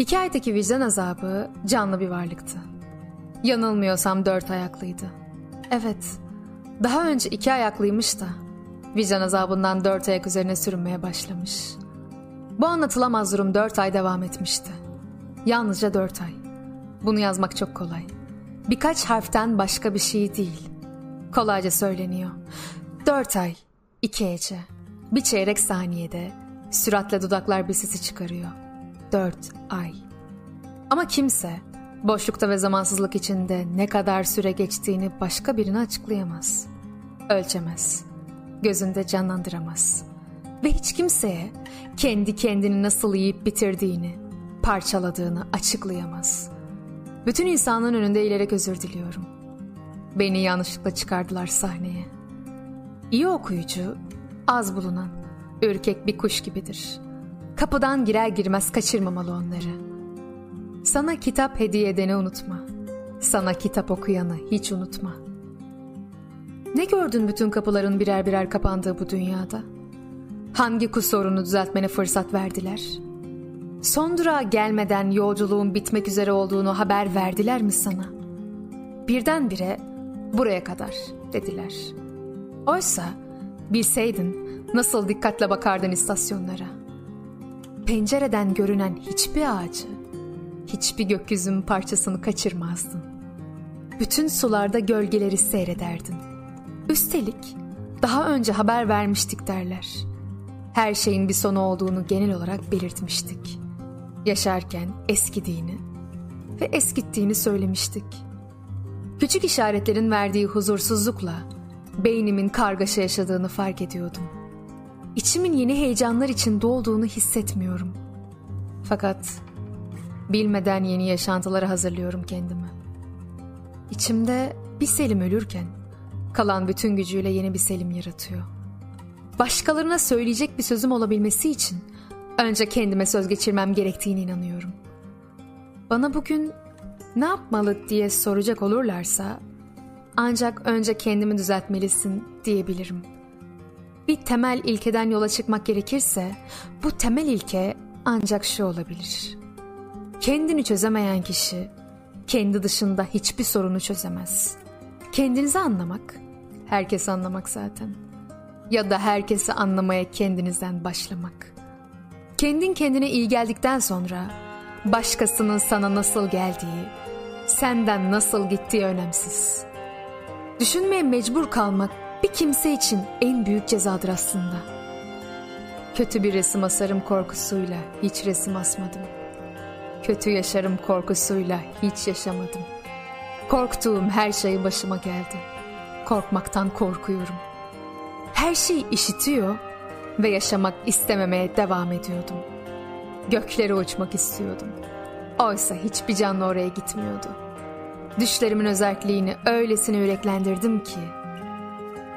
Hikayedeki vicdan azabı canlı bir varlıktı. Yanılmıyorsam dört ayaklıydı. Evet, daha önce iki ayaklıymış da vicdan azabından dört ayak üzerine sürünmeye başlamış. Bu anlatılamaz durum dört ay devam etmişti. Yalnızca dört ay. Bunu yazmak çok kolay. Birkaç harften başka bir şey değil. Kolayca söyleniyor. Dört ay, iki ece, bir çeyrek saniyede süratle dudaklar bir sesi çıkarıyor. Dört ay. Ama kimse boşlukta ve zamansızlık içinde ne kadar süre geçtiğini başka birine açıklayamaz. Ölçemez. Gözünde canlandıramaz. Ve hiç kimseye kendi kendini nasıl yiyip bitirdiğini, parçaladığını açıklayamaz. Bütün insanlığın önünde eğilerek özür diliyorum. Beni yanlışlıkla çıkardılar sahneye. İyi okuyucu, az bulunan, ürkek bir kuş gibidir. Kapıdan girer girmez kaçırmamalı onları. Sana kitap hediye edeni unutma. Sana kitap okuyanı hiç unutma. Ne gördün bütün kapıların birer birer kapandığı bu dünyada? Hangi kusurunu düzeltmene fırsat verdiler? Son durağa gelmeden yolculuğun bitmek üzere olduğunu haber verdiler mi sana? Birdenbire buraya kadar dediler. Oysa bilseydin nasıl dikkatle bakardın istasyonlara. Pencereden görünen hiçbir ağacı, hiçbir gökyüzünün parçasını kaçırmazdın. Bütün sularda gölgeleri seyrederdin. Üstelik daha önce haber vermiştik derler. Her şeyin bir sonu olduğunu genel olarak belirtmiştik. Yaşarken eskidiğini ve eskittiğini söylemiştik. Küçük işaretlerin verdiği huzursuzlukla beynimin kargaşa yaşadığını fark ediyordum. İçimin yeni heyecanlar için dolduğunu hissetmiyorum. Fakat bilmeden yeni yaşantılara hazırlıyorum kendimi. İçimde bir Selim ölürken kalan bütün gücüyle yeni bir Selim yaratıyor. Başkalarına söyleyecek bir sözüm olabilmesi için önce kendime söz geçirmem gerektiğine inanıyorum. Bana bugün ne yapmalı diye soracak olurlarsa ancak önce kendimi düzeltmelisin diyebilirim. Bir temel ilkeden yola çıkmak gerekirse bu temel ilke ancak şu olabilir. Kendini çözemeyen kişi kendi dışında hiçbir sorunu çözemez. Kendinizi anlamak, herkesi anlamak zaten. Ya da herkesi anlamaya kendinizden başlamak. Kendin kendine iyi geldikten sonra başkasının sana nasıl geldiği, senden nasıl gittiği önemsiz. Düşünmeye mecbur kalmak bir kimse için en büyük cezadır aslında. Kötü bir resim asarım korkusuyla hiç resim asmadım.'' Kötü yaşarım korkusuyla hiç yaşamadım. Korktuğum her şey başıma geldi. Korkmaktan korkuyorum. Her şeyi işitiyor ve yaşamak istememeye devam ediyordum. Göklere uçmak istiyordum. Oysa hiçbir canlı oraya gitmiyordu. Düşlerimin özelliğini öylesine yüreklendirdim ki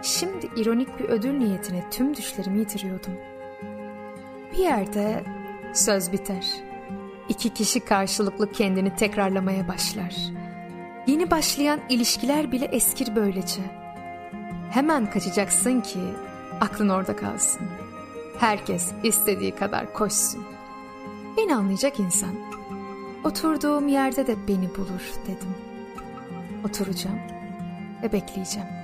şimdi ironik bir ödül niyetine tüm düşlerimi yitiriyordum. Bir yerde söz biter. İki kişi karşılıklı kendini tekrarlamaya başlar. Yeni başlayan ilişkiler bile eskir böylece. Hemen kaçacaksın ki aklın orada kalsın. Herkes istediği kadar koşsun. Beni anlayacak insan. Oturduğum yerde de beni bulur dedim. Oturacağım ve bekleyeceğim.